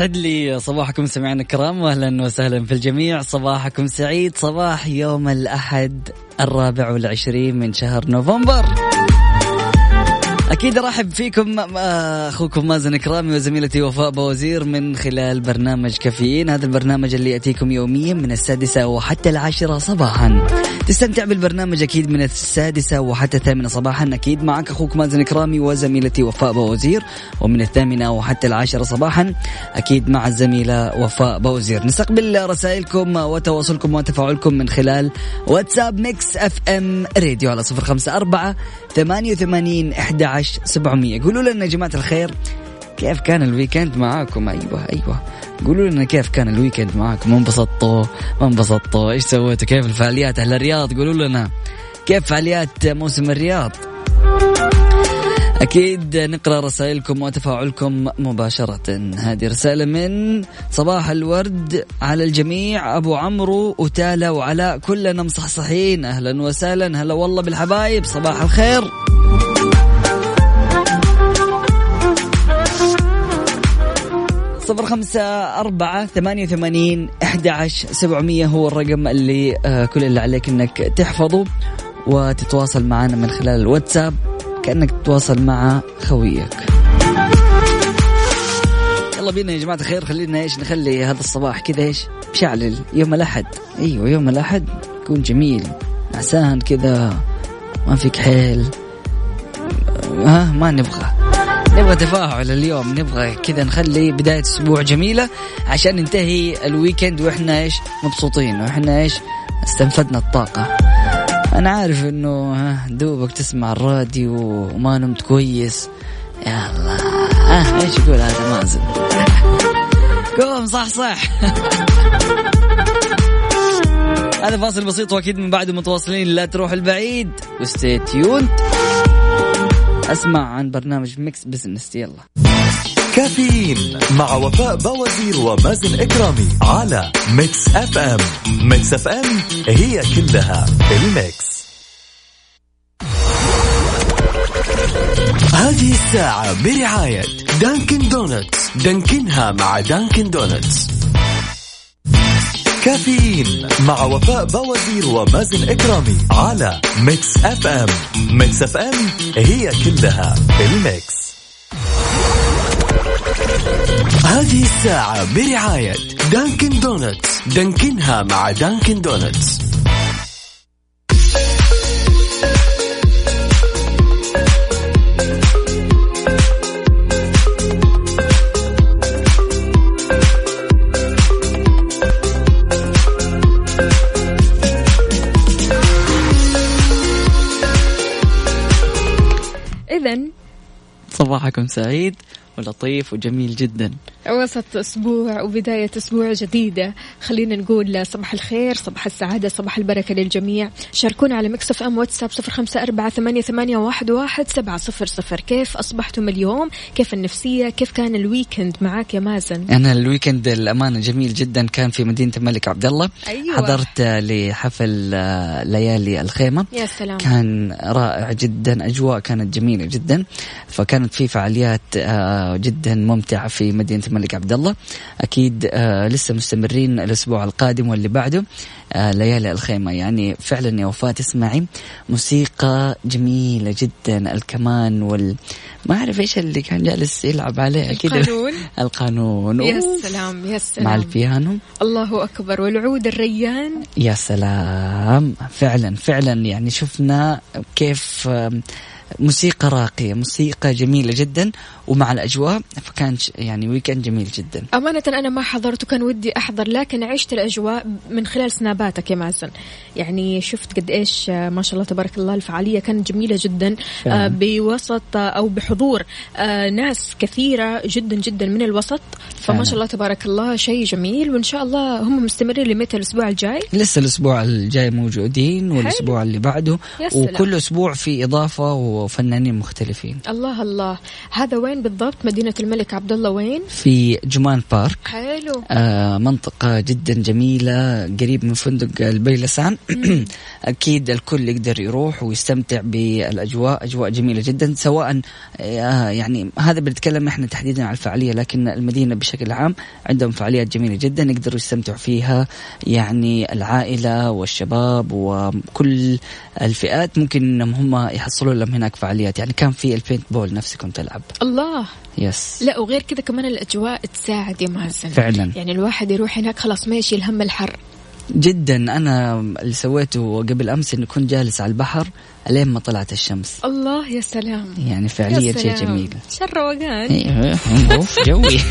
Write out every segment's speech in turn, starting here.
سعد لي صباحكم سمعنا الكرام واهلا وسهلا في الجميع. صباحكم سعيد صباح يوم الأحد الرابع والعشرين من شهر نوفمبر. أكيد أرحب فيكم أخوكم مازن كرامي وزميلتي وفاء بوزير من خلال برنامج كافيين. هذا البرنامج اللي يأتيكم يوميا من السادسة وحتى العاشرة صباحا. تستمتع بالبرنامج أكيد من السادسة وحتى الثامنة صباحا. أكيد معك أخوك مازن كرامي وزميلتي وفاء بوزير. ومن الثامنة وحتى العاشرة صباحا أكيد مع الزميلة وفاء بوزير. نستقبل رسائلكم وتواصلكم وتفاعلكم من خلال WhatsApp Mix FM Radio على صفر خمسة أربعة ثمانيه وثمانين احدى سبعمية. قولوا لنا يا جماعة الخير كيف كان ال weekend معاكم؟ أيوه أيوه. قولوا لنا كيف كان ال weekend معاكم؟ انبسطتوا؟ ما انبسطتوا؟ إيش سويتوا؟ كيف الفعاليات؟ أهل الرياض قولوا لنا. كيف فعاليات موسم الرياض؟ أكيد نقرأ رسائلكم وتفاعلكم مباشرة. هذه رسالة من صباح الورد على الجميع. أبو عمرو وتالا وعلاء كلنا مصحصحين. أهلا وسهلا. هلا والله بالحبايب. صباح الخير. صفر خمسة أربعة ثمانية وثمانين أحد سبعمية هو الرقم اللي آه كل اللي عليك أنك تحفظه وتتواصل معنا من خلال الواتساب. كأنك تتواصل مع خويك. يلا بينا يا جماعة الخير خلينا إيش نخلي هذا الصباح كذا إيش؟ مشعلل يوم الأحد. أيوه يوم الأحد. يكون جميل. عسان كذا. ما فيك حيل. ها ما نبغى. نبغى تفاعل اليوم نبغى كذا نخلي بداية أسبوع جميلة عشان ننتهي الويكند وإحنا إيش؟ مبسوطين وإحنا إيش؟ استنفدنا الطاقة. أنا عارف إنه دوبك تسمع الراديو وما نمت كويس. يلا ها إيش يقول هذا؟ مازن قوم صح صح. هذا فاصل بسيط وأكيد من بعده متواصلين لا تروح البعيد. و stay tuned أسمع عن برنامج Mix Business يلا. كافيين مع وفاء بوازير ومازن إكرامي على Mix FM Mix FM هي كلها ال mix. هذه الساعة برعاية Dunkin' Donuts. دانكنها مع Dunkin' Donuts. كافيين مع وفاء بوازير ومازن إكرامي على Mix FM. Mix FM هي كلها ال mix. هذه الساعة برعاية Dunkin' Donuts. دانكنها مع Dunkin' Donuts. صباحكم سعيد. ولطيف وجميل جدا. وسط أسبوع وبداية أسبوع جديدة. خلينا نقول صباح الخير صباح السعادة صباح البركة للجميع. شاركونا على Mix FM WhatsApp صفر خمسة أربعة ثمانية, ثمانية واحد, واحد سبعة صفر صفر. كيف أصبحتم اليوم؟ كيف النفسية؟ كيف كان ال weekend معاك يا مازن؟ أنا ال weekend الأمانة جميل جدا. كان في مدينة الملك عبد الله. أيوة. حضرت لحفل آه، ليالي الخيمة. يا سلام. كان رائع جدا أجواء كانت جميلة جدا. فكانت في فعاليات آه، جدا ممتعة في مدينة الملك عبد الله أكيد آه، لسه مستمرين الأسبوع القادم واللي بعده آه، ليالي الخيمة. يعني فعلا يا وفاة تسمعي موسيقى جميلة جدا الكمان وال ما أعرف إيش اللي كان جالس يلعب عليه كذا القانون. القانون. يا. سلام يا سلام. مع البيانو. الله أكبر والعود الريان. يا سلام. فعلا فعلا يعني شفنا كيف موسيقى راقية موسيقى جميلة جدا. ومع الأجواء فكان يعني ويكند جميل جدا. أمانة أنا ما حضرت وكان ودي أحضر لكن عشت الأجواء من خلال سناباتك يا مازن. يعني شفت قد إيش آه، ما شاء الله تبارك الله الفعالية كانت جميلة جدا. آه، بوسط آه، أو بحضور آه، ناس كثيرة جدا جدا من الوسط. فما. شاء الله تبارك الله شيء جميل. وإن شاء الله هم مستمرين لمتى؟ الأسبوع الجاي؟ لسه الأسبوع الجاي موجودين والأسبوع اللي بعده. وكل أسبوع في إضافة وفنانين مختلفين. الله الله. هذا وين بالضبط؟ مدينة الملك عبد الله وين؟ في جمان بارك. حلو. آه منطقة جدا جميلة قريب من فندق البيلسان أكيد الكل يقدر يروح ويستمتع بالأجواء أجواء جميلة جدا. سواء آه يعني هذا بنتكلم إحنا تحديدا على الفعالية لكن المدينة بشكل عام عندهم فعاليات جميلة جدا يقدروا يستمتعوا فيها. يعني العائلة والشباب وكل الفئات ممكن إنهم هم يحصلوا لهم هناك فعاليات. يعني كان في ال paintball نفسي كنت ألعب الله يس لا وغير كذا كمان الأجواء تساعد يا مازن. فعلا. يعني الواحد يروح هناك خلاص ما يشيل هم الحر. جدا. أنا اللي سويته قبل أمس إني كنت جالس على البحر الين ما طلعت الشمس. الله يا سلام. يعني يا فعليا شيء. جميل. شر روقان. أيوه أوف جوي.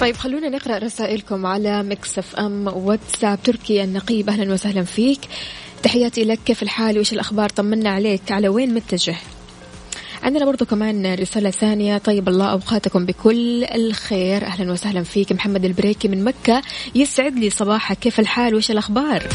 طيب خلونا نقرأ رسائلكم على Mix FM WhatsApp. تركي النقيب. أهلا وسهلا فيك. تحياتي لك. كيف الحال؟ وإيش الأخبار؟ طمنا عليك. على وين متجه؟ عندنا برضو كمان رسالة ثانية. طيب الله أوقاتكم بكل الخير. أهلا وسهلا فيك. محمد البريكي من مكة يسعد لي صباحك. كيف الحال؟ وإيش الأخبار؟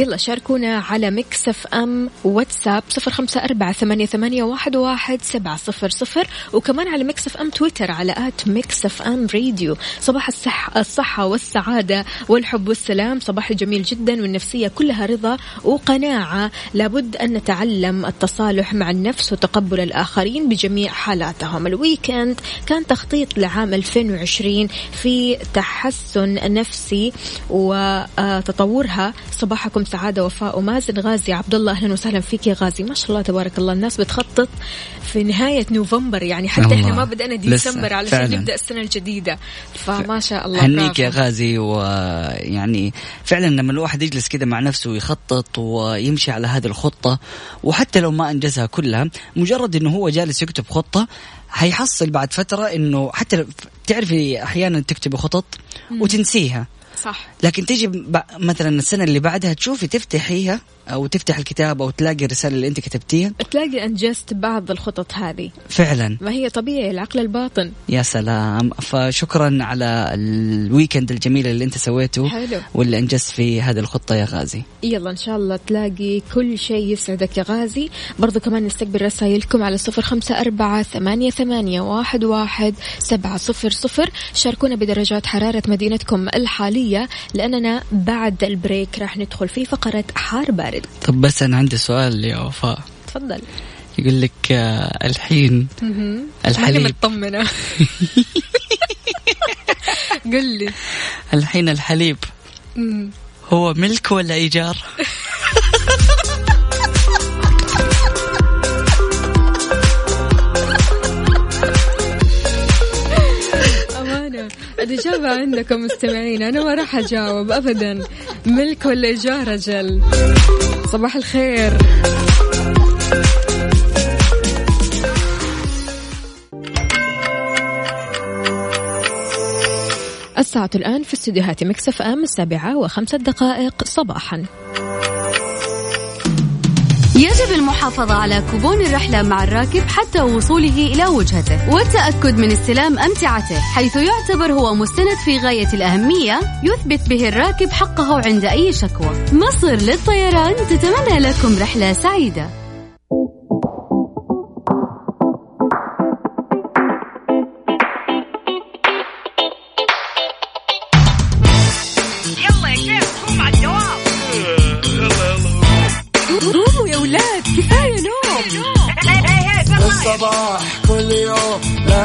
يلا شاركونا على Mix FM WhatsApp صفر خمسة أربعة ثمانية, ثمانية واحد, واحد سبعة صفر صفر وكمان على Mix FM Twitter على at Mix FM Radio. صباح الصح الصحة والسعادة والحب والسلام. صباح جميل جدا والنفسية كلها رضا وقناعة. لابد أن نتعلم التصالح مع النفس وتقبل الآخرين بجميع حالاتهم. ال weekend كان تخطيط لعام 2020 في تحسن نفسي وتطورها. صباحكم سعادة وفاء ومازن غازي عبد الله أهلا وسهلا فيك يا غازي ما شاء الله تبارك الله الناس بتخطط في نهاية نوفمبر يعني حتى الله. إحنا ما بدأنا ديسمبر علشان فعلاً. نبدأ السنة الجديدة فما شاء الله هنيك يا. غازي ويعني فعلا لما الواحد يجلس كذا مع نفسه ويخطط ويمشي على هذه الخطة وحتى لو ما أنجزها كلها مجرد أنه هو جالس يكتب خطة حيحصل بعد فترة أنه حتى تعرفي أحيانا تكتبي خطط وتنسيها صح. لكن تيجي مثلا السنة اللي بعدها تشوفي تفتحيها أو تفتح الكتاب أو تلاقي الرسالة اللي أنت كتبتيها؟ تلاقي أنجزت بعض الخطط هذه. فعلا. ما هي طبيعي العقل الباطن. يا سلام. فشكرا على الويكند الجميل اللي أنت سويته حلو. واللي أنجزت في هذه الخطة يا غازي. يلا إن شاء الله تلاقي كل شيء يسعدك يا غازي. برضو كمان نستقبل رسائلكم على صفر خمسة أربعة ثمانية, ثمانية واحد, واحد سبعة صفر صفر. شاركونا بدرجات حرارة مدينتكم الحالية لأننا بعد البريك راح ندخل في فقرة حار بارد طب بس أنا عندي سؤال يا وفاء. تفضل. يقول لك آه، الحين الحليب. مطمنة. قل لي. الحين الحليب. هو ملك ولا إيجار؟ الإجابة عندكم مستمعين. أنا ما راح أجاوب أبدا. ملك ولا إيجار أجل صباح الخير. الساعة الآن في استديوهات مكسف أم السابعة وخمسة دقائق صباحا. يجب المحافظة على كوبون الرحلة مع الراكب حتى وصوله إلى وجهته والتأكد من استلام أمتعته حيث يعتبر هو مستند في غاية الأهمية يثبت به الراكب حقه عند أي شكوى. مصر للطيران تتمنى لكم رحلة سعيدة.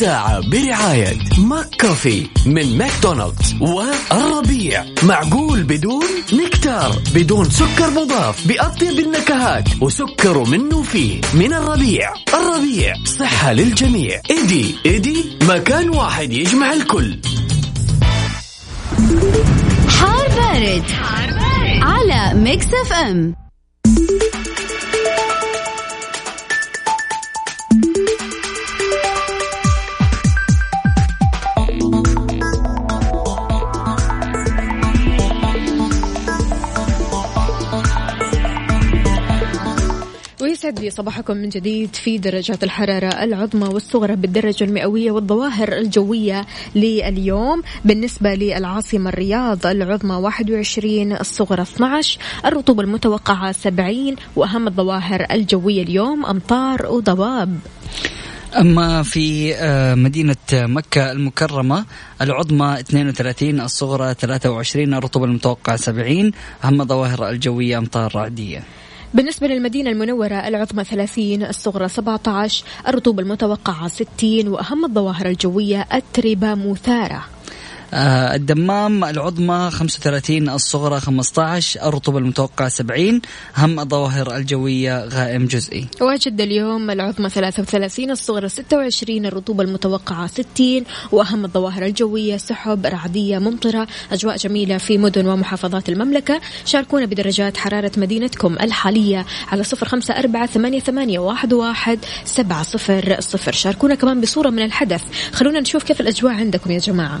الساعة برعاية McCafé من ماكدونالدز والربيع. معقول بدون نكتار بدون سكر مضاف بأطيب النكهات وسكر منه فيه. من الربيع. الربيع صحة للجميع. إيدي إيدي مكان واحد يجمع الكل. حار بارد, حار بارد. على Mix FM. يسعد لي صباحكم من جديد في درجات الحرارة العظمى والصغرى بالدرجة المئوية والظواهر الجوية لليوم. بالنسبة للعاصمة الرياض العظمى 21 الصغرى 12 الرطوبة المتوقعة 70 وأهم الظواهر الجوية اليوم أمطار وضباب أما في آه، مدينة مكة المكرمة العظمى 32 الصغرى 23 الرطوبة المتوقعة 70 أهم الظواهر الجوية أمطار رعدية. بالنسبة للمدينة المنورة العظمى 30 الصغرى 17 الرطوبة المتوقعة 60 وأهم الظواهر الجوية أتربة مثارة الدمام العظمى 35 الصغرى 15 الرطوبة المتوقعة 70 هم الظواهر الجوية غائم جزئي. وجد اليوم العظمى 33 الصغرى 26 الرطوبة المتوقعة 60 وأهم الظواهر الجوية سحب رعدية ممطرة أجواء جميلة في مدن ومحافظات المملكة. شاركونا بدرجات حرارة مدينتكم الحالية على صفر خمسة أربعة ثمانية, ثمانية واحد, واحد سبعة صفر صفر. شاركونا كمان بصورة من الحدث. خلونا نشوف كيف الأجواء عندكم يا جماعة.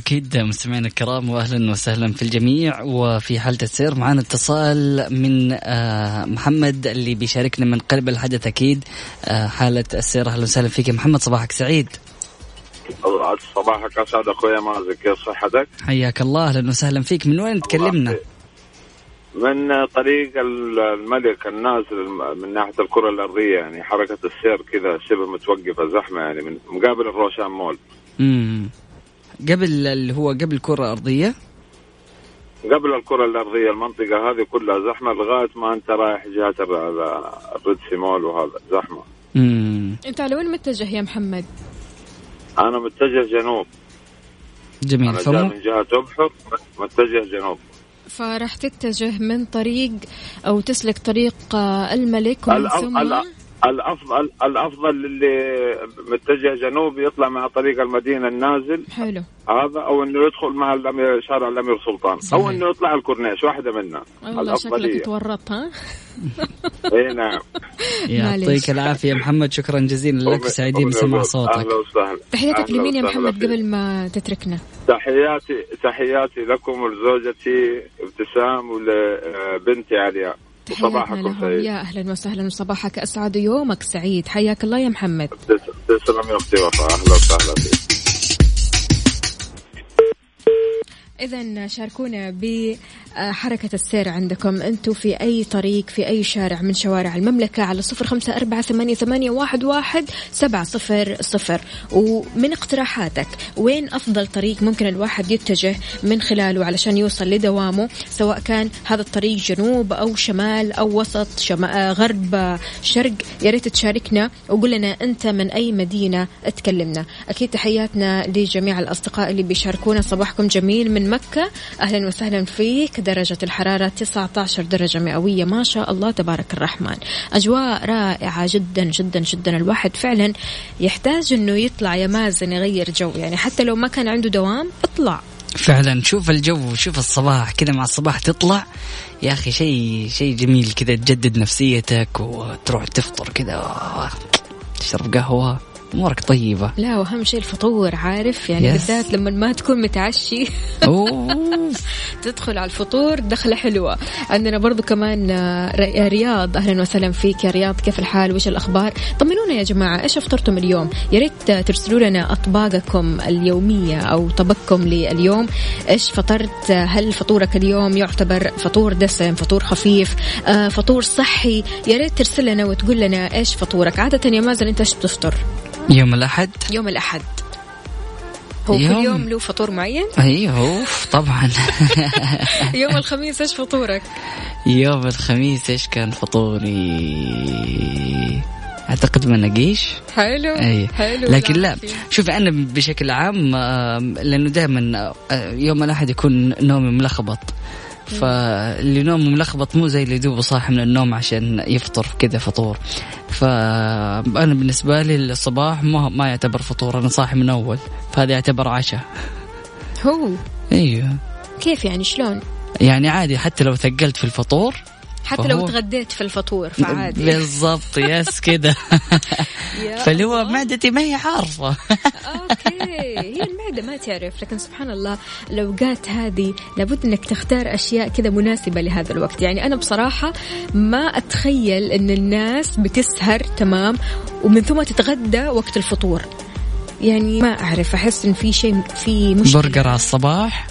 أكيد مستمعينا الكرام وأهلا وسهلا في الجميع. وفي حالة السير معنا اتصال من آه، محمد اللي بيشاركنا من قلب الحدث أكيد. آه، حالة السير أهلا وسهلا فيك. محمد صباحك سعيد؟ صباحك أسعد اخويا مازن. كيف صحتك؟ حياك الله. أهلا وسهلا فيك. من وين تكلمنا؟ من طريق الملك النازل من ناحية الكرة الأرضية يعني حركة السير كذا شبه متوقفة زحمة يعني من مقابل الروشان مول. امم قبل اللي هو قبل الكرة الأرضية؟ قبل الكرة الأرضية المنطقة هذه كلها زحمة لغاية ما أنت رايح جهة الريدسي مول وهذا زحمة. امم أنت على وين متجه يا محمد؟ أنا متجه جنوب. جميل أنا جاي من جهة أبحر متجه جنوب. فراح تتجه من طريق أو تسلك طريق الملك ومن ثم الافضل الأفضل اللي متجه جنوب يطلع مع طريق المدينة النازل. حلو. هذا أو إنه يدخل مع الامير شارع الأمير سلطان. صحيح. أو إنه يطلع الكورنيش واحدة منها والله شكلك تورطت ها؟ إي نعم. يعطيك العافية محمد شكرا جزيلا لك سعيدين بسمع صوتك أهلا وسهلا. تحياتك لمين يا محمد قبل ما تتركنا؟ تحياتي تحياتي لكم ولزوجتي ابتسام ولبنتي علياء وصباحكم سعيد. يا أهلا وسهلا وصباحك أسعد يومك سعيد. حياك الله يا محمد. تسلم يا أختي وفاء. أهلا وسهلا. فيك إذا شاركونا بحركة السير عندكم. أنتم في أي طريق في أي شارع من شوارع المملكة على صفر خمسة أربعة ثمانية, ثمانية واحد, واحد سبعة صفر صفر. ومن اقتراحاتك وين أفضل طريق ممكن الواحد يتجه من خلاله علشان يوصل لدوامه؟ سواء كان هذا الطريق جنوب أو شمال أو وسط شمال غرب شرق يا ريت تشاركنا وقول لنا أنت من أي مدينة تكلمنا. أكيد تحياتنا لجميع الأصدقاء اللي بيشاركونا. صباحكم جميل من مكة. أهلا وسهلا فيك. درجة الحرارة 19 درجة مئوية. ما شاء الله تبارك الرحمن. أجواء رائعة جدا جدا جدا. الواحد فعلا يحتاج أنه يطلع يا مازن يغير جو. يعني حتى لو ما كان عنده دوام اطلع. فعلا. شوف الجو شوف الصباح. كذا مع الصباح تطلع. يا أخي شيء شيء جميل. كذا تجدد نفسيتك وتروح تفطر كذا. تشرب قهوة. أمورك طيبة. لا وأهم شيء الفطور عارف؟ يعني Yes. بالذات لما ما تكون متعشي. تدخل على الفطور دخلة حلوة. عندنا برضو كمان آه، رياض. أهلا وسهلا فيك يا رياض كيف الحال؟ وش الأخبار؟ طمنونا يا جماعة إيش أفطرتم اليوم؟ يا ريت ترسلوا لنا أطباقكم اليومية أو طبقكم لليوم. إيش فطرت؟ هل فطورك اليوم يعتبر فطور دسم فطور خفيف آه، فطور صحي؟ يا ريت ترسل لنا وتقول لنا إيش فطورك. عادة يا مازن أنت إيش بتفطر؟ يوم الأحد. يوم الأحد. هو كل يوم- يوم له فطور معين؟ أيوه أوف، طبعا. يوم الخميس إيش فطورك؟ يوم الخميس إيش كان فطوري؟ أعتقد مناقيش حلو أي. حلو لكن لا. شوف أنا بشكل عام لأنه دائما يوم الأحد يكون نومي ملخبط. فاللي نومه ملخبط مو زي اللي دوبه صاحي من النوم عشان يفطر كذا فطور. فأنا بالنسبة لي الصباح ما, ما يعتبر فطور أنا صاحي من أول. فهذا يعتبر عشاء. هو؟ أيوه. كيف يعني؟ شلون؟ يعني عادي حتى لو ثقلت في الفطور حتى لو تغديت في الفطور فعادي. بالضبط yes يا فاللي هو. معدتي ما هي عارفة. okay هي المعدة ما تعرف لكن سبحان الله الاوقات هذه لابد إنك تختار أشياء كذا مناسبة لهذا الوقت. يعني أنا بصراحة ما أتخيل إن الناس بتسهر تمام ومن ثم تتغدى وقت الفطور. يعني ما أعرف أحس إن في شيء في مشكلة. برجر على الصباح.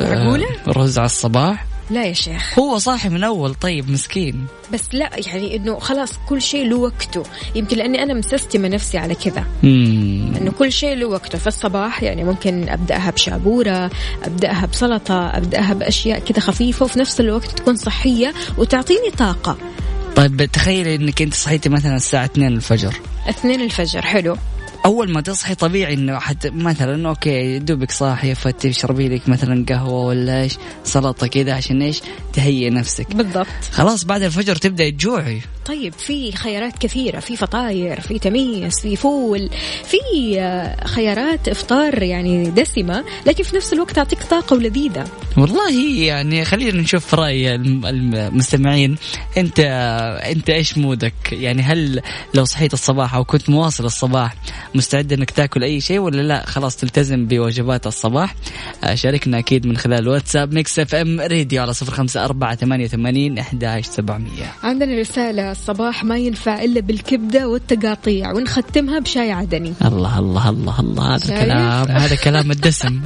معقولة؟ آه، رز على الصباح. لا يا شيخ. هو صاحي من أول طيب مسكين. بس لا يعني إنه خلاص كل شيء له وقته. يمكن لأني أنا مسستمة نفسي على كذا. إنه كل شيء له وقته. في الصباح يعني ممكن أبدأها بشابورة أبدأها بسلطة أبدأها بأشياء كذا خفيفة وفي نفس الوقت تكون صحية وتعطيني طاقة. طيب تخيلي إنك أنت صحيتي مثلا الساعة 2 الفجر. اثنين الفجر حلو. أول ما تصحي طبيعي إنه حتى مثلا أوكي دوبك صاحيه فتشربي لك مثلا قهوة ولا إيش سلطة كذا عشان إيش تهيئ نفسك. بالضبط. خلاص بعد الفجر تبداي تجوعي. طيب في خيارات كثيرة في فطاير في تميس في فول في آه، خيارات إفطار يعني دسمة لكن في نفس الوقت تعطيك طاقة ولذيذة. والله يعني خلينا نشوف رأي الم- المستمعين. أنت أنت إيش مودك؟ يعني هل لو صحيت الصباح أو كنت مواصل الصباح مستعد إنك تاكل أي شيء ولا لا؟ خلاص تلتزم بوجبات الصباح. آه، شاركنا أكيد من خلال واتساب Mix FM Radio على صفر خمسة أربعة ثمانية وثمانين أحداش سبعمية. عندنا رسالة الصباح ما ينفع إلا بالكبدة والتقاطيع ونختمها بشاي عدني. الله الله الله الله هذا؟ كلام هذا كلام الدسم.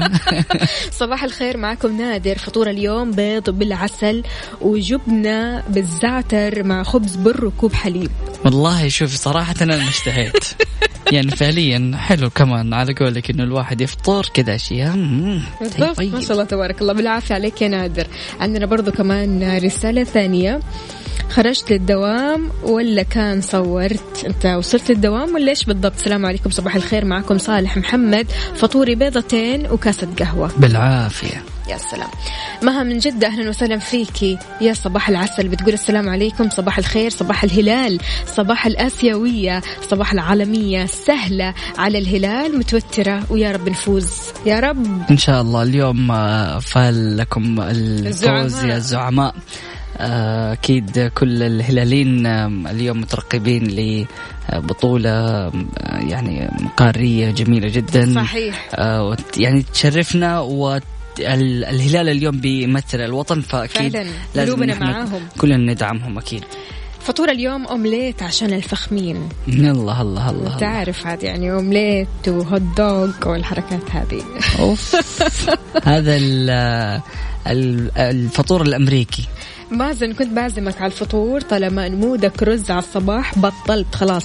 صباح الخير معكم نادر فطور اليوم بيض بالعسل وجبنة بالزعتر مع خبز بر وكوب حليب. والله شوف صراحة أنا ما اشتهيت يعني فعليا حلو كمان على قولك إنه الواحد يفطر كذا أشياء مم، بالضبط. طيب. ما شاء الله تبارك الله. بالعافية عليك يا نادر. عندنا برضو كمان رسالة ثانية. خرجت للدوام ولا كان صورت؟ أنت وصلت للدوام ولا إيش بالضبط؟ السلام عليكم. صباح الخير. معكم صالح محمد. فطوري بيضتين وكاسة قهوة. بالعافية. يا سلام. مها من جدة أهلا وسهلا فيكي. يا صباح العسل بتقول السلام عليكم. صباح الخير صباح الهلال صباح الآسيوية صباح العالمية. سهلة على الهلال متوترة ويا رب نفوز. يا رب. إن شاء الله اليوم آه، فال لكم الفوز. يا الزعماء. آه، أكيد كل الهلاليين آم، اليوم مترقبين لبطولة آم، يعني قارية جميلة جدا. صحيح. آه، وت- يعني تشرفنا والهلال اليوم بيمثل الوطن فأكيد فعلا لازم معاهم. كلنا ندعمهم أكيد. فطور اليوم أومليت عشان الفخمين. الله الله الله. تعرف هذه يعني أومليت وهوت دوغ والحركات هذه. أوف. هذا ال- ال- الفطور الأمريكي. مازن كنت بعزمك على الفطور طالما نمودك رز على الصباح بطلت خلاص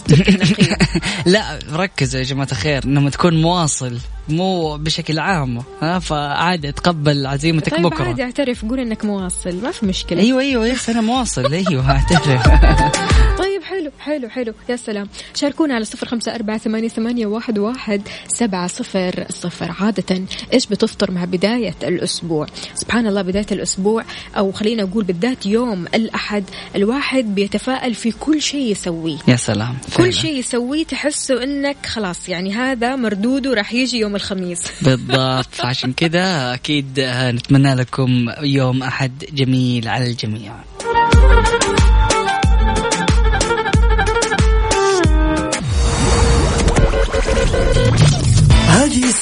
لا ركزوا يا جماعة الخير لما تكون مواصل. مو بشكل عام ها فعادي تقبل عزيمتك طيب بكرة. عادي اعترف قول إنك مواصل ما في مشكلة. أيوه أيوه يس أنا مواصل أيوه أعترف. طيب حلو حلو حلو يا سلام. شاركونا على صفر خمسة أربعة ثمانية, ثمانية واحد, واحد سبعة صفر صفر. عادة إيش بتفطر مع بداية الأسبوع؟ سبحان الله بداية الأسبوع أو خلينا أقول بالذات يوم الأحد الواحد بيتفائل في كل شيء يسويه. يا سلام فعلا. كل شيء يسويه تحسه إنك خلاص يعني هذا مردوده راح يجي يوم الخميس. بالضبط. عشان كذا أكيد نتمنى لكم يوم أحد جميل على الجميع.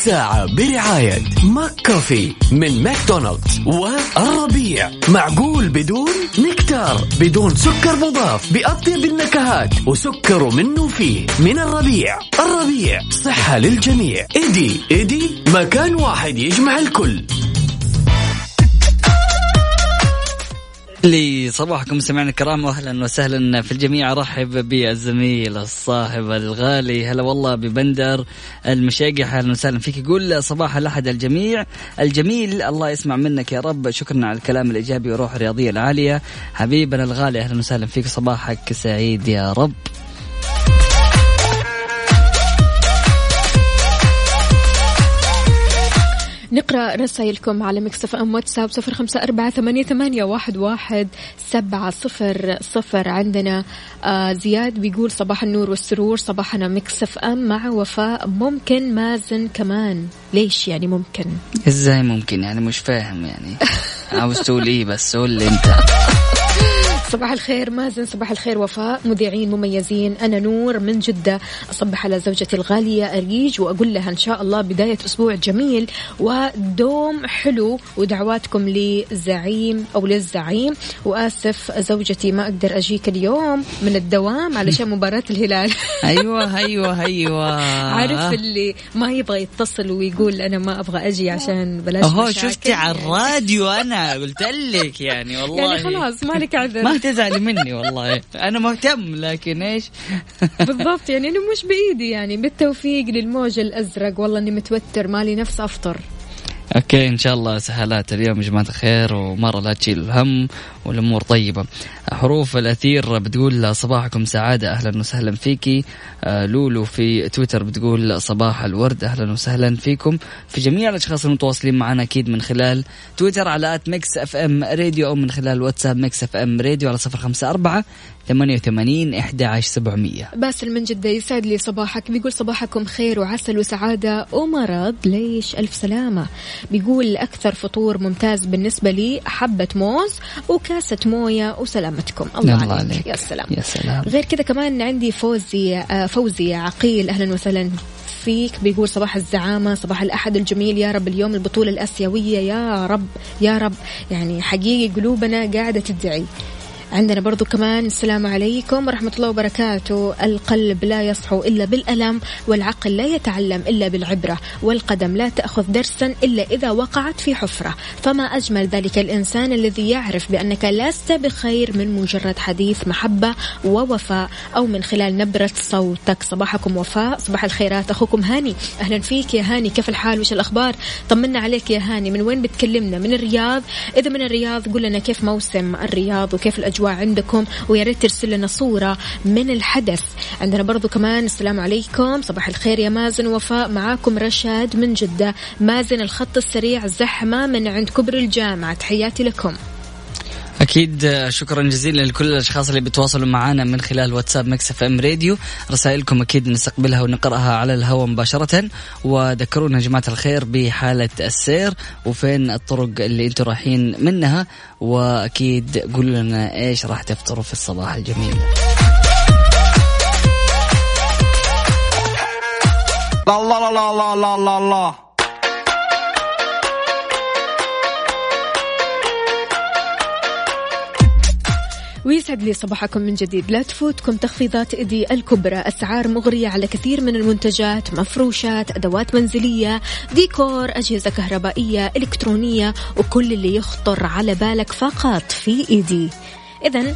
الساعة برعاية McCafé من ماكدونالدز والربيع. معقول بدون نكتار بدون سكر مضاف بأطيب النكهات وسكر منه فيه. من الربيع. الربيع صحة للجميع. ايدي ايدي مكان واحد يجمع الكل. لي صباحكم مستمعينا الكرام واهلا وسهلا في الجميع. أرحب بالزميل الصاحب الغالي هلا والله ببندر المشاقح أهلا وسهلا فيك. يقول صباح الأحد الجميع. الجميل الله يسمع منك يا رب. شكرا على الكلام الإيجابي والروح الرياضية العالية. حبيبنا الغالي أهلا وسهلا فيك. صباحك سعيد يا رب. نقرأ رسائلكم على Mix FM واتساب صفر خمسة أربعة ثمانية, ثمانية واحد, واحد سبعة صفر صفر. عندنا آه زياد بيقول صباح النور والسرور صباحنا Mix FM مع وفاء. ممكن مازن كمان. ليش يعني ممكن؟ إزاي ممكن؟ يعني مش فاهم يعني. عاوز تقول إيه بس؟ قول لي أنت. صباح الخير مازن صباح الخير وفاء. مذيعين مميزين أنا نور من جدة. أصبح على زوجتي الغالية أريج وأقول لها إن شاء الله بداية أسبوع جميل ودوم حلو ودعواتكم لزعيم أو للزعيم. وآسف زوجتي ما أقدر أجيك اليوم من الدوام علشان مباراة الهلال. أيوه أيوه أيوه. عارف اللي ما يبغى يتصل ويقول أنا ما أبغى أجي عشان بلاش أهو مشاكل. شفتي على الراديو أنا قلت لك يعني والله. يعني خلاص مالك عذر. تزعلي مني والله. أنا مهتم لكن إيش؟ بالضبط يعني إنه مش بإيدي يعني بالتوفيق للموج الأزرق. والله إني متوتر مالي نفس أفطر. okay إن شاء الله سهالات اليوم يا جماعة الخير ومرة لا تشيل الهم والأمور طيبة. حروف الأثير بتقول صباحكم سعادة أهلا وسهلا فيكي. آه، لولو في تويتر بتقول صباح الورد أهلا وسهلا فيكم. في جميع الأشخاص المتواصلين معنا أكيد من خلال تويتر على at Mix FM Radio أو من خلال واتساب Mix FM Radio على صفر خمسة أربعة ثمانية وثمانين إحدى عشر سبعمية. باسل من جدة يسعد لي صباحك. بيقول صباحكم خير وعسل وسعادة ومرض. ليش ألف سلامة؟ بيقول أكثر فطور ممتاز بالنسبة لي حبة موز وكاسة موية وسلامتكم. الله, الله عليك. عليك. يا سلام. يا سلام. غير كذا كمان عندي فوزي آه، فوزي عقيل. أهلا وسهلا فيك. بيقول صباح الزعامة صباح الأحد الجميل. يا رب اليوم البطولة الآسيوية. يا رب يا رب. يعني حقيقي قلوبنا قاعدة تدعي. عندنا برضو كمان السلام عليكم ورحمة الله وبركاته. القلب لا يصحو إلا بالألم والعقل لا يتعلم إلا بالعبرة والقدم لا تأخذ درسا إلا إذا وقعت في حفرة. فما أجمل ذلك الإنسان الذي يعرف بأنك لست بخير من مجرد حديث محبة ووفاء أو من خلال نبرة صوتك. صباحكم وفاء صباح الخيرات. أخوكم هاني. أهلا فيك يا هاني. كيف الحال؟ وش الأخبار؟ طمنا عليك يا هاني. من وين بتكلمنا؟ من الرياض؟ إذا من الرياض قول لنا كيف موسم الرياض وكيف الأجواء؟ عندكم ويا ريت ترسل لنا صورة من الحدث. عندنا برضو كمان السلام عليكم. صباح الخير يا مازن وفاء معاكم رشاد من جدة. مازن الخط السريع زحمة من عند كبري الجامعة. تحياتي لكم. أكيد شكرا جزيلا لكل الأشخاص اللي بيتواصلوا معنا من خلال واتساب Mix FM Radio. رسائلكم أكيد نستقبلها ونقرأها على الهواء مباشرة. وذكرونا يا جماعة الخير بحالة السير وفين الطرق اللي أنتم رايحين منها. وأكيد قولوا لنا إيش راح تفطروا في الصباح الجميل. لا لا لا لا لا لا. ويسعد لي صباحكم من جديد. لا تفوتكم تخفيضات إيدي الكبرى. أسعار مغرية على كثير من المنتجات مفروشات أدوات منزلية ديكور أجهزة كهربائية إلكترونية وكل اللي يخطر على بالك فقط في إيدي. إذا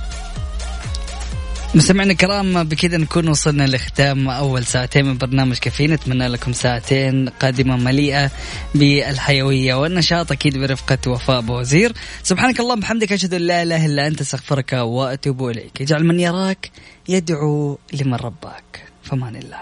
مستمعينا الكرام بكذا نكون وصلنا لختام أول ساعتين من برنامج كافيين. نتمنى لكم ساعتين قادمة مليئة بالحيوية والنشاط أكيد برفقة وفاء بوزير سبحانك اللهم وبحمدك أشهد أن لا إله إلا أنت أستغفرك وأتوب إليك. اجعل من يراك يدعو لمن رباك. فمان الله.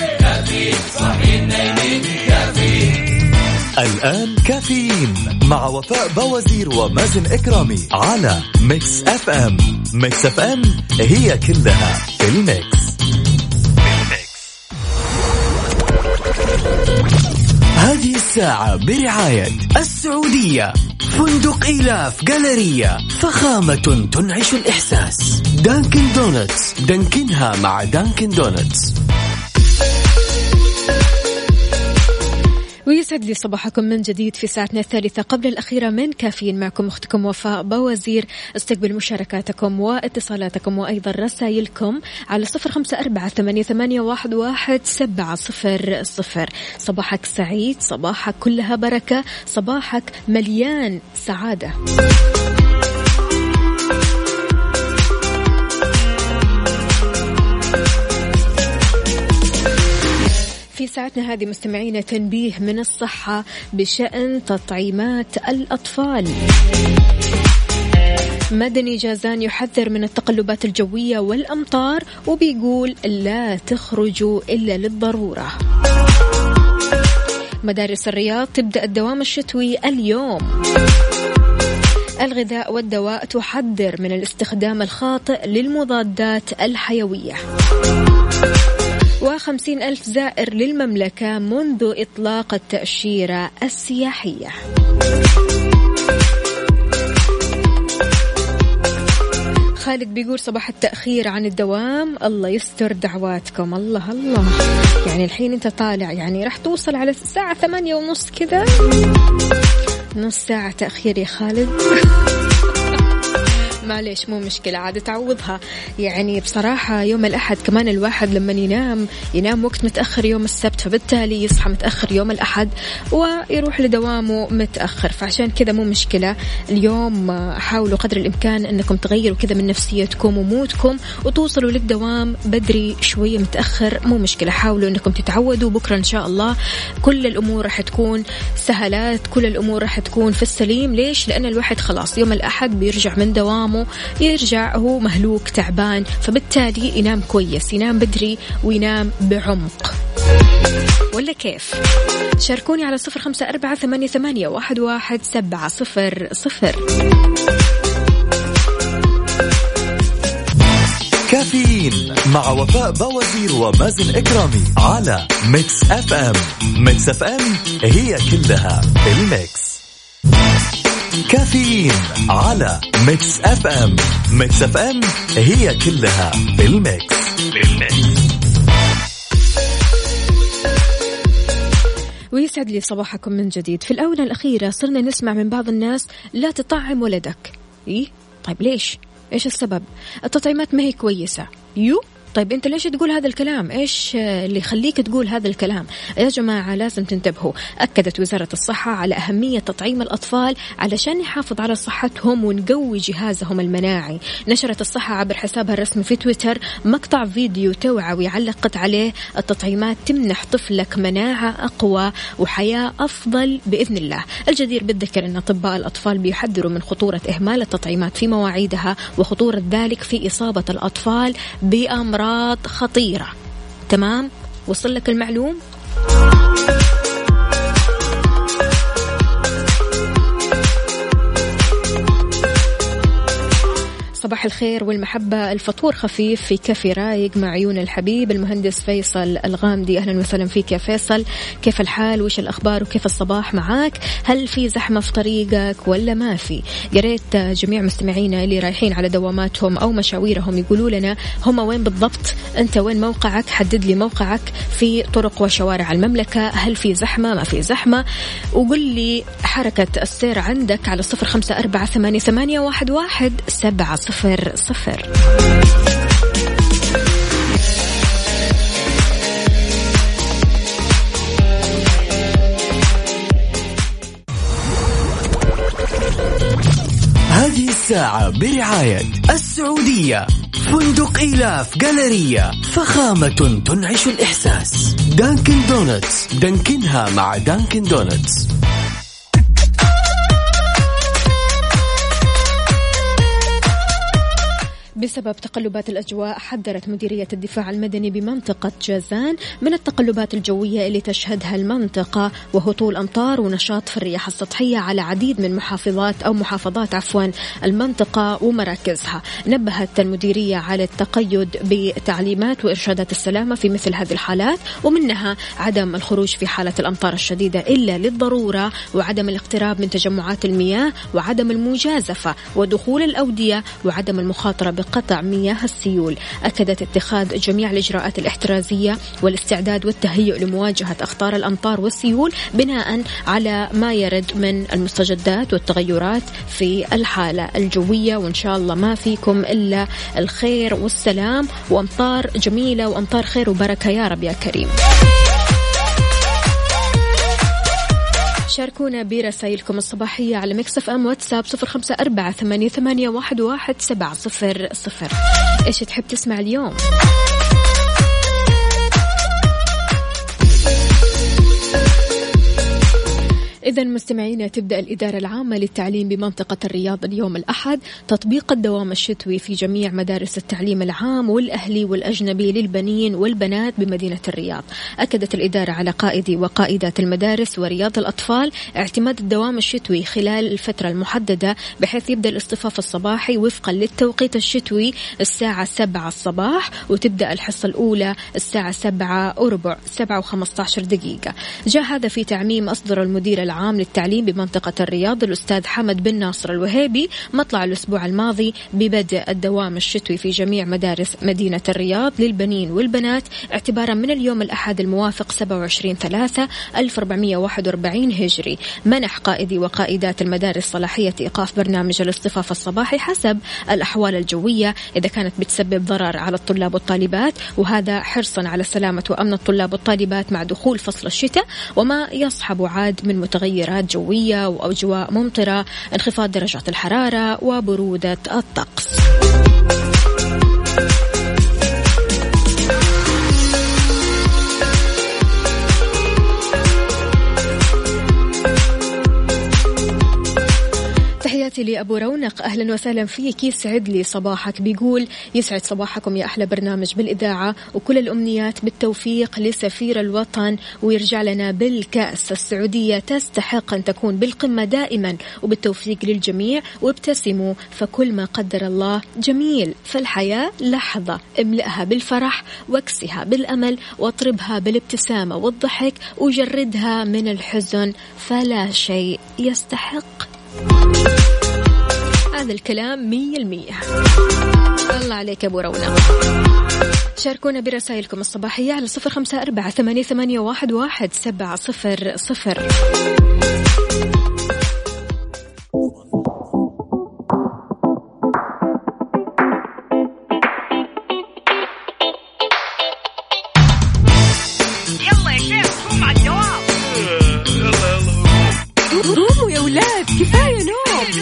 الآن كافيين مع وفاء بوازير ومازن إكرامي على Mix FM. Mix FM هي كلها في ال mix. هذه الساعة برعاية السعودية. فندق إيلاف Galleria فخامة تنعش الإحساس. Dunkin' Donuts. دانكنها مع Dunkin' Donuts. ويسعد لي صباحكم من جديد في ساعتنا الثالثة. قبل الأخيرة من كافيين معكم أختكم وفاء بوزير. استقبل مشاركاتكم واتصالاتكم وأيضا رسائلكم على صفر خمسة أربعة ثمانية, واحد سبعة صفر صفر. صباحك سعيد صباحك كلها بركة صباحك مليان سعادة. في ساعتنا هذه مستمعينا تنبيه من الصحة بشأن تطعيمات الأطفال. مدني جازان يحذر من التقلبات الجوية والأمطار وبيقول لا تخرجوا إلا للضرورة. مدارس الرياض تبدأ الدوام الشتوي اليوم. الغذاء والدواء تحذر من الاستخدام الخاطئ للمضادات الحيوية. وخمسين ألف زائر للمملكة منذ إطلاق التأشيرة السياحية. خالد بيقول صباح التأخير عن الدوام الله يستر دعواتكم الله الله. يعني الحين انت طالع يعني راح توصل على الساعة ثمانية ونص كذا. نص ساعة تأخير يا خالد. معليش مو مشكلة عاد تعوضها. يعني بصراحة يوم الأحد كمان الواحد لما ينام ينام وقت متأخر يوم السبت فبالتالي يصحى متأخر يوم الأحد ويروح لدوامه متأخر. فعشان كذا مو مشكلة. اليوم حاولوا قدر الإمكان أنكم تغيروا كذا من نفسيتكم ومودكم وتوصلوا للدوام بدري شوية متأخر مو مشكلة. حاولوا أنكم تتعودوا. بكرة إن شاء الله كل الأمور راح تكون سهلات كل الأمور راح تكون في السليم. ليش؟ لأن الواحد خلاص يوم الأحد بيرجع من دوامه يرجع هو مهلوك تعبان فبالتالي ينام كويس ينام بدري وينام بعمق. ولا كيف؟ شاركوني على صفر خمسة أربعة ثمانية, ثمانية واحد, واحد سبعة صفر صفر. كافيين مع وفاء بوازير ومازن إكرامي على Mix FM. Mix FM هي كلها ال mix. كافيين على Mix FM Mix FM هي كلها في ال mix بال mix ويسعد لي صباحكم من جديد في الآونة الأخيرة صرنا نسمع من بعض الناس لا تطعم ولدك إيه؟ طيب ليش؟ إيش السبب؟ التطعيمات ما هي كويسة يو طيب أنت ليش تقول هذا الكلام؟ إيش اللي يخليك تقول هذا الكلام؟ يا جماعة لازم تنتبهوا. أكدت وزارة الصحة على أهمية تطعيم الأطفال علشان نحافظ على صحتهم ونقوي جهازهم المناعي. نشرت الصحة عبر حسابها الرسمي في تويتر مقطع فيديو توعوي علقت عليه التطعيمات تمنح طفلك مناعة أقوى وحياة أفضل بإذن الله. الجدير بالذكر أن أطباء الأطفال بيحذروا من خطورة إهمال التطعيمات في مواعيدها وخطورة ذلك في إصابة الأطفال بأمراض أمراض خطيرة. تمام؟ وصل لك المعلوم؟ صباح الخير والمحبة. الفطور خفيف في كافي رايق مع عيون الحبيب المهندس فيصل الغامدي. أهلا وسهلا فيك يا فيصل. كيف الحال؟ وش الأخبار؟ وكيف الصباح معاك؟ هل في زحمة في طريقك ولا ما في؟ قريت جميع مستمعينا اللي رايحين على دواماتهم أو مشاويرهم يقولوا لنا هم وين بالضبط أنت وين موقعك؟ حدد لي موقعك في طرق وشوارع المملكة. هل في زحمة؟ ما في زحمة. وقل لي حركة السير عندك على صفر خمسة أربعة ثمانية, ثمانية واحد, واحد سبعة صفر صفر هذه الساعة برعاية السعودية. فندق إيلاف Galleria فخامة تنعش الإحساس. Dunkin' Donuts. دانكنها مع Dunkin' Donuts. بسبب تقلبات الأجواء حذرت مديرية الدفاع المدني بمنطقة جازان من التقلبات الجوية اللي تشهدها المنطقة وهطول أمطار ونشاط في الرياح السطحية على عديد من محافظات أو محافظات عفوا المنطقة ومراكزها. نبهت المديرية على التقيد بتعليمات وإرشادات السلامة في مثل هذه الحالات ومنها عدم الخروج في حالة الأمطار الشديدة إلا للضرورة وعدم الاقتراب من تجمعات المياه وعدم المجازفة ودخول الأودية وعدم المخاطرة بقطع مياه السيول. أكدت اتخاذ جميع الإجراءات الاحترازية والاستعداد والتهيؤ لمواجهة أخطار الأمطار والسيول بناء على ما يرد من المستجدات والتغيرات في الحالة الجوية. وإن شاء الله ما فيكم إلا الخير والسلام. وأمطار جميلة وأمطار خير وبركة. يا رب يا كريم. شاركونا برسائلكم الصباحية على مكسف أم واتساب صفر خمسة أربعة ثمانية, ثمانية واحد, واحد سبعة صفر صفر. إيش تحب تسمع اليوم؟ إذا مستمعينا تبدأ الإدارة العامة للتعليم بمنطقة الرياض اليوم الأحد. تطبيق الدوام الشتوي في جميع مدارس التعليم العام والأهلي والأجنبي للبنين والبنات بمدينة الرياض. أكدت الإدارة على قائدي وقائدات المدارس ورياض الأطفال اعتماد الدوام الشتوي خلال الفترة المحددة بحيث يبدأ الاصطفاف الصباحي وفقا للتوقيت الشتوي الساعة 7 الصباح وتبدأ الحصة الأولى الساعة 7 وربع 7 و15 دقيقة. جاء هذا في تعميم أصدر المدير العام للتعليم بمنطقة الرياض الأستاذ حمد بن ناصر الوهيبي مطلع الأسبوع الماضي ببدء الدوام الشتوي في جميع مدارس مدينة الرياض للبنين والبنات. اعتبارا من اليوم الأحد الموافق 27 3 1441 هجري. منح قائدي وقائدات المدارس صلاحية إيقاف برنامج الاصطفاف الصباحي حسب الأحوال الجوية. إذا كانت بتسبب ضرر على الطلاب والطالبات وهذا حرصا على سلامة وأمن الطلاب والطالبات مع دخول فصل الشتاء وما يصحب عاد من متغيرات. جوية وأجواء ممطرة انخفاض درجات الحرارة وبرودة الطقس. تحياتي لأبو رونق. أهلا وسهلا فيك. يسعد لي صباحك. بيقول يسعد صباحكم يا أحلى برنامج بالإذاعة وكل الأمنيات بالتوفيق لسفير الوطن ويرجع لنا بالكأس. السعودية تستحق أن تكون بالقمة دائما وبالتوفيق للجميع. وابتسموا فكل ما قدر الله جميل. فالحياة لحظة. املئها بالفرح واكسها بالأمل واطربها بالابتسامة والضحك وجردها من الحزن. فلا شيء يستحق. هذا الكلام مية المية الله عليك أبو رونق شاركونا برسائلكم الصباحية على صفر خمسة أربعة ثمانية, ثمانية واحد, واحد سبعة صفر صفر. يلا يا شيخ قوم على الدوام قوموا يا ولاد كفاية نوم.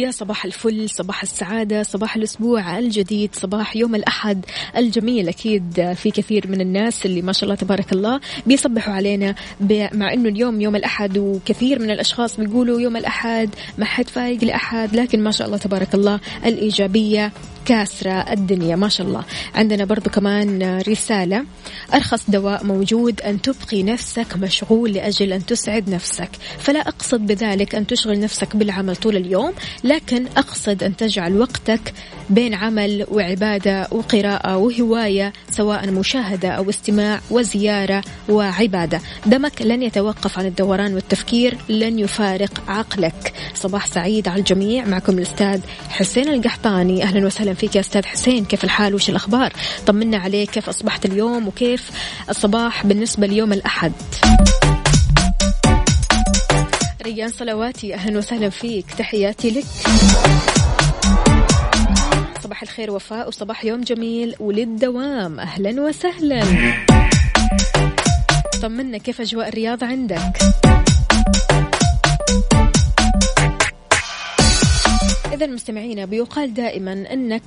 ويا صباح الفل صباح السعادة صباح الأسبوع الجديد صباح يوم الأحد الجميل أكيد في كثير من الناس اللي ما شاء الله تبارك الله بيصبحوا علينا مع أنه اليوم يوم الأحد وكثير من الأشخاص بيقولوا يوم الأحد ما حد فايق لأحد لكن ما شاء الله تبارك الله الإيجابية كاسرة الدنيا ما شاء الله. عندنا برضو كمان رسالة. أرخص دواء موجود أن تبقي نفسك مشغول لأجل أن تسعد نفسك. فلا أقصد بذلك أن تشغل نفسك بالعمل طول اليوم لكن أقصد أن تجعل وقتك بين عمل وعبادة وقراءة وهواية سواء مشاهدة أو استماع وزيارة وعبادة. دمك لن يتوقف عن الدوران والتفكير لن يفارق عقلك. صباح سعيد على الجميع. معكم الأستاذ حسين القحطاني. أهلا وسهلا. فيك يا أستاذ حسين. كيف الحال؟ وش الأخبار؟ طمنا عليك. كيف أصبحت اليوم؟ وكيف الصباح بالنسبة ليوم الأحد؟ ريان صلواتي أهلا وسهلا فيك. تحياتي لك. صباح الخير وفاء وصباح يوم جميل وللدوام. أهلا وسهلا. طمنا كيف أجواء الرياضة عندك؟ إذا مستمعينا بيقال دائما أنك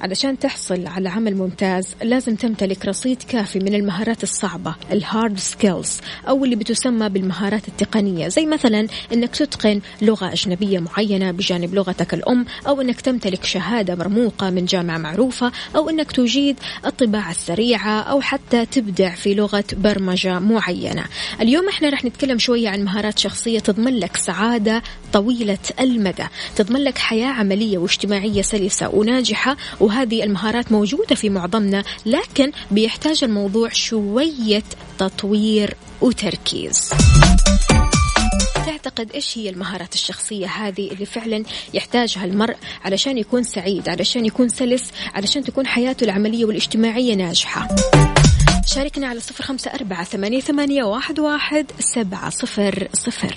علشان تحصل على عمل ممتاز لازم تمتلك رصيد كافي من المهارات الصعبة ال hard skills أو اللي بتسمى بالمهارات التقنية. زي مثلا أنك تتقن لغة أجنبية معينة بجانب لغتك الأم أو أنك تمتلك شهادة مرموقة من جامعة معروفة أو أنك تجيد الطباعة السريعة أو حتى تبدع في لغة برمجة معينة. اليوم إحنا رح نتكلم شوية عن مهارات شخصية تضمن لك سعادة طويلة المدى تضمن لك حياة عملية واجتماعية سلسة وناجحة وهذه المهارات موجودة في معظمنا لكن بيحتاج الموضوع شوية تطوير وتركيز. تعتقد إيش هي المهارات الشخصية هذه اللي فعلا يحتاجها المرء علشان يكون سعيد علشان يكون سلس علشان تكون حياته العملية والاجتماعية ناجحة؟ شاركنا على صفر خمسة أربعة ثمانية, ثمانية واحد, واحد سبعة صفر صفر.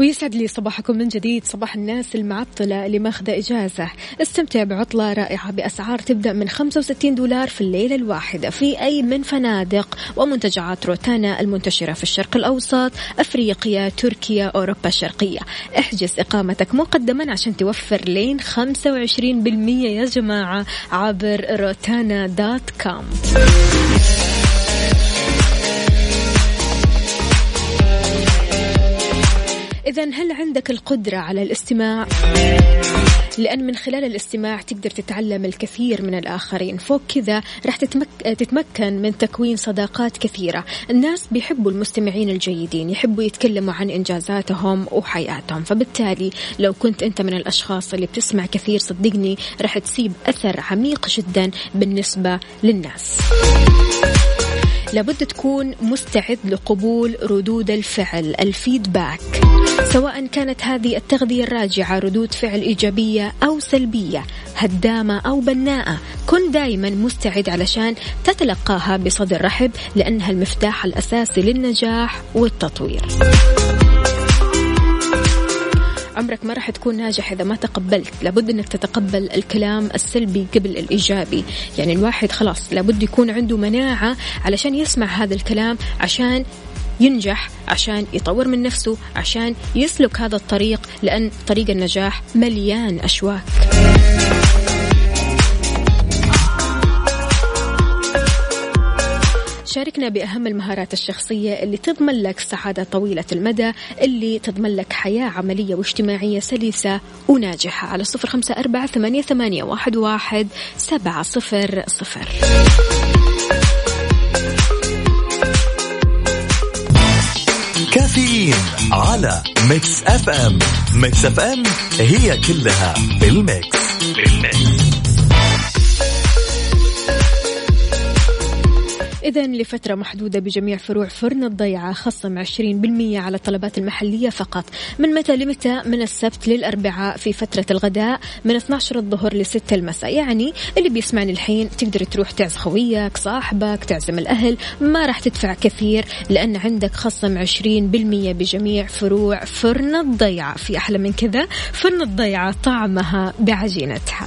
ويسعد لي صباحكم من جديد صباح الناس المعطلة اللي ماخذة إجازة. استمتع بعطلة رائعة بأسعار تبدأ من 65 دولار في الليلة الواحدة. في أي من فنادق ومنتجعات روتانا المنتشرة في الشرق الأوسط أفريقيا تركيا أوروبا الشرقية. احجز إقامتك مقدما عشان توفر لين 25% يا جماعة عبر روتانا دوت كوم. إذا هل عندك القدرة على الاستماع؟ لأن من خلال الاستماع تقدر تتعلم الكثير من الآخرين. فوق كذا راح تتمك... تتمكن من تكوين صداقات كثيرة. الناس بيحبوا المستمعين الجيدين يحبوا يتكلموا عن إنجازاتهم وحياتهم. فبالتالي لو كنت أنت من الأشخاص اللي بتسمع كثير صدقني راح تسيب أثر عميق جدا بالنسبة للناس. لابد تكون مستعد لقبول ردود الفعل الفيدباك. سواء كانت هذه التغذية الراجعة ردود فعل إيجابية أو سلبية هدامة أو بناءة. كن دائما مستعد علشان تتلقاها بصدر رحب لأنها المفتاح الأساسي للنجاح والتطوير. عمرك ما راح تكون ناجح إذا ما تقبلت. لابد أنك تتقبل الكلام السلبي قبل الإيجابي. يعني الواحد خلاص لابد يكون عنده مناعة علشان يسمع هذا الكلام عشان ينجح عشان يطور من نفسه عشان يسلك هذا الطريق لأن طريق النجاح مليان أشواك. شاركنا بأهم المهارات الشخصية اللي تضمن لك سعادة طويلة المدى اللي تضمن لك حياة عملية واجتماعية سلسة وناجحة. على صفر خمسة أربعة ثمانية, ثمانية واحد, واحد سبعة صفر صفر. كافيين على Mix FM. Mix FM هي كلها في ال mix إذا لفترة محدودة بجميع فروع فرن الضيعة خصم 20% على الطلبات المحلية فقط. من متى لمتى؟ من السبت للأربعاء في فترة الغداء من 12 الظهر ل 6 المساء. يعني اللي بيسمعني الحين تقدر تروح تعز خويك صاحبك تعزم الأهل ما راح تدفع كثير لأن عندك خصم 20% بجميع فروع فرن الضيعة. في أحلى من كذا فرن الضيعة طعمها بعجينتها.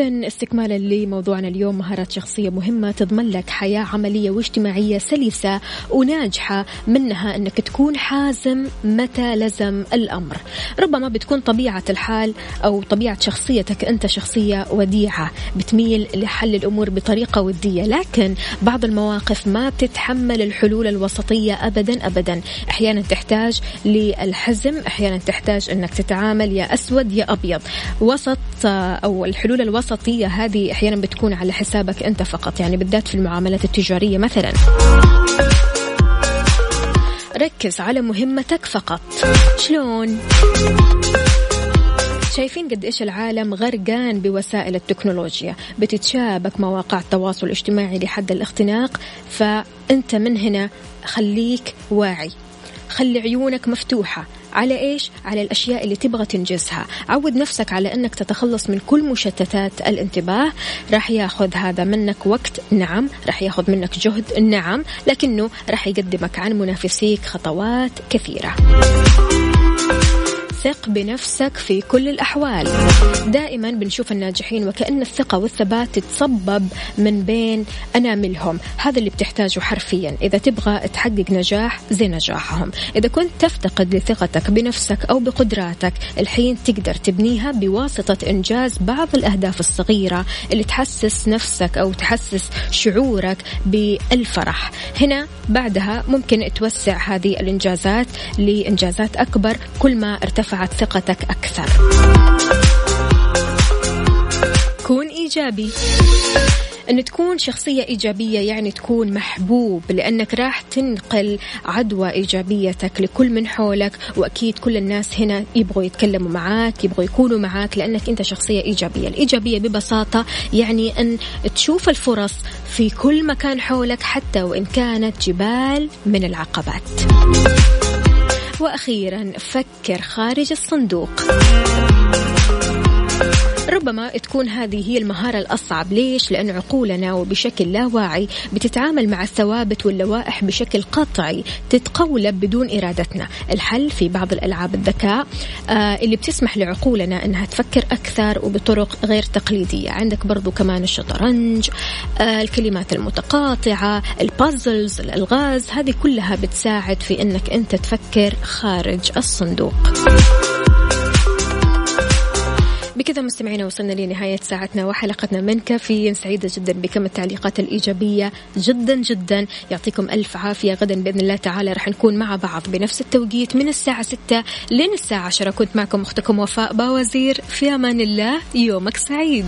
إذا استكمالا لموضوعنا اليوم مهارات شخصية مهمة تضمن لك حياة عملية واجتماعية سلسة وناجحة منها أنك تكون حازم متى لزم الأمر. ربما بتكون طبيعة الحال أو طبيعة شخصيتك أنت شخصية وديعة بتميل لحل الأمور بطريقة ودية. لكن بعض المواقف ما بتتحمل الحلول الوسطية أبدا أبدا. أحيانا تحتاج للحزم أحيانا تحتاج أنك تتعامل يا أسود يا أبيض. وسط أو الحلول الوسطية هذه أحيانا بتكون على حسابك أنت فقط يعني بالذات في المعاملات التجارية مثلا. ركز على مهمتك فقط. شلون؟ شايفين قد إيش العالم غرقان بوسائل التكنولوجيا بتتشابك مواقع التواصل الاجتماعي لحد الاختناق فأنت من هنا خليك واعي. خلي عيونك مفتوحة. على إيش؟ على الأشياء اللي تبغى تنجزها، عود نفسك على أنك تتخلص من كل مشتتات الانتباه، راح ياخذ هذا منك وقت، نعم، راح ياخذ منك جهد، نعم، لكنه راح يقدمك عن منافسيك خطوات كثيرة. ثق بنفسك في كل الأحوال. دائما بنشوف الناجحين وكأن الثقة والثبات تتصبب من بين أناملهم. هذا اللي بتحتاجه حرفيا. إذا تبغى تحقق نجاح زي نجاحهم. إذا كنت تفتقد لثقتك بنفسك أو بقدراتك الحين تقدر تبنيها بواسطة إنجاز بعض الأهداف الصغيرة اللي تحسس نفسك أو تحسس شعورك بالفرح. هنا بعدها ممكن توسع هذه الإنجازات لإنجازات أكبر كل ما ارتفع ارتفعت ثقتك أكثر. كون إيجابي. أن تكون شخصية إيجابية يعني تكون محبوب لأنك راح تنقل عدوى إيجابيتك لكل من حولك وأكيد كل الناس هنا يبغوا يتكلموا معاك يبغوا يكونوا معاك لأنك أنت شخصية إيجابية. الإيجابية ببساطة يعني أن تشوف الفرص في كل مكان حولك حتى وإن كانت جبال من العقبات. وأخيرا فكر خارج الصندوق. ربما تكون هذه هي المهارة الأصعب. ليش؟ لأن عقولنا وبشكل لا واعي بتتعامل مع الثوابت واللوائح بشكل قطعي تتقولب بدون إرادتنا. الحل في بعض الألعاب الذكاء آه اللي بتسمح لعقولنا أنها تفكر أكثر وبطرق غير تقليدية. عندك برضو كمان الشطرنج آه الكلمات المتقاطعة البازلز الألغاز هذه كلها بتساعد في أنك أنت تفكر خارج الصندوق. بكذا مستمعينا وصلنا لنهاية ساعتنا وحلقتنا من كافيين سعيدة جدا بكم التعليقات الإيجابية. جدا جدا. يعطيكم ألف عافية. غدا بإذن الله تعالى رح نكون مع بعض بنفس التوقيت من الساعة 6 لين الساعة 10 كنت معكم أختكم وفاء باوزير. في أمان الله. يومك سعيد.